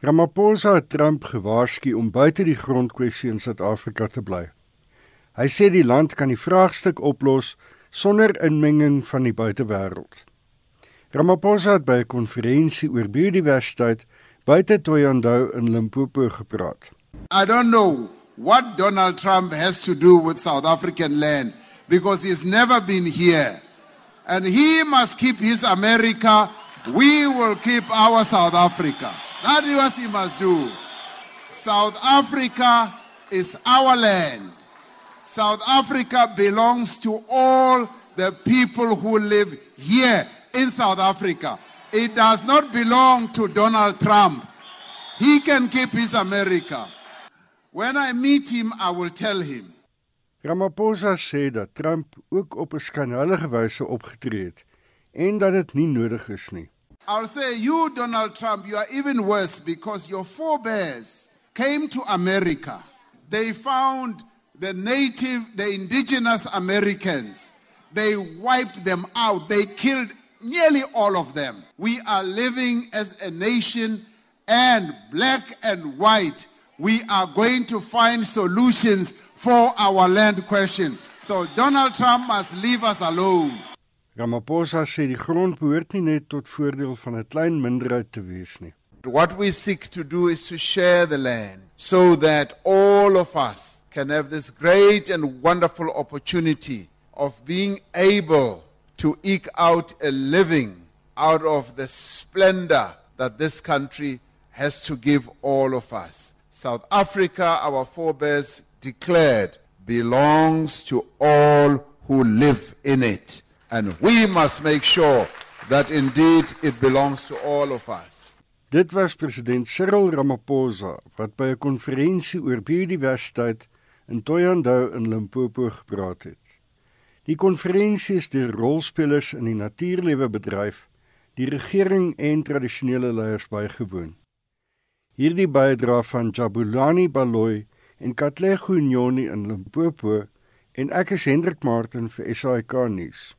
Ramaphosa het Trump gewaarsku om buite die grondkwessie in Suid-Afrika te bly. Hy sê die land kan die vraagstuk oplos sonder inmenging van die buitewêreld. Ramaphosa het by 'n konferensie oor biodiversiteit buite Thohoyandou in Limpopo gepraat. I don't know what Donald Trump has to do with South African land because he's never been here. And he must keep his America, we will keep our South Africa. That is what he must do. South Africa is our land. South Africa belongs to all the people who live here in South Africa. It does not belong to Donald Trump. He can keep his America. When I meet him, I will tell him. Ramaphosa sê dat Trump ook op 'n skandale wyse opgetree het en dat dit nie nodig is nie. I'll say, you, Donald Trump, you are even worse because your forebears came to America. They found the native, the indigenous Americans. They wiped them out. They killed nearly all of them. We are living as a nation, and black and white, we are going to find solutions for our land question. So Donald Trump must leave us alone. Ramaphosa sê die nie net tot voordeel van 'n klein minderheid te wees nie. What we seek to do is to share the land so that all of us can have this great and wonderful opportunity of being able to eke out a living out of the splendor that this country has to give all of us. South Africa, our forebears declared, belongs to all who live in it. And we must make sure that indeed it belongs to all of us. Dit was president Cyril Ramaphosa wat by 'n konferensie oor biodiversiteit in Thohoyandou in Limpopo gepraat het. Die konferensie is deur rolspelers in die natuurlewe bedryf, die regering en tradisionele leiers bygewoon. Hierdie bydra van Jabulani Baloyi en Katlego Nyoni in Limpopo en ek is Hendrik Martin vir SAK nuus.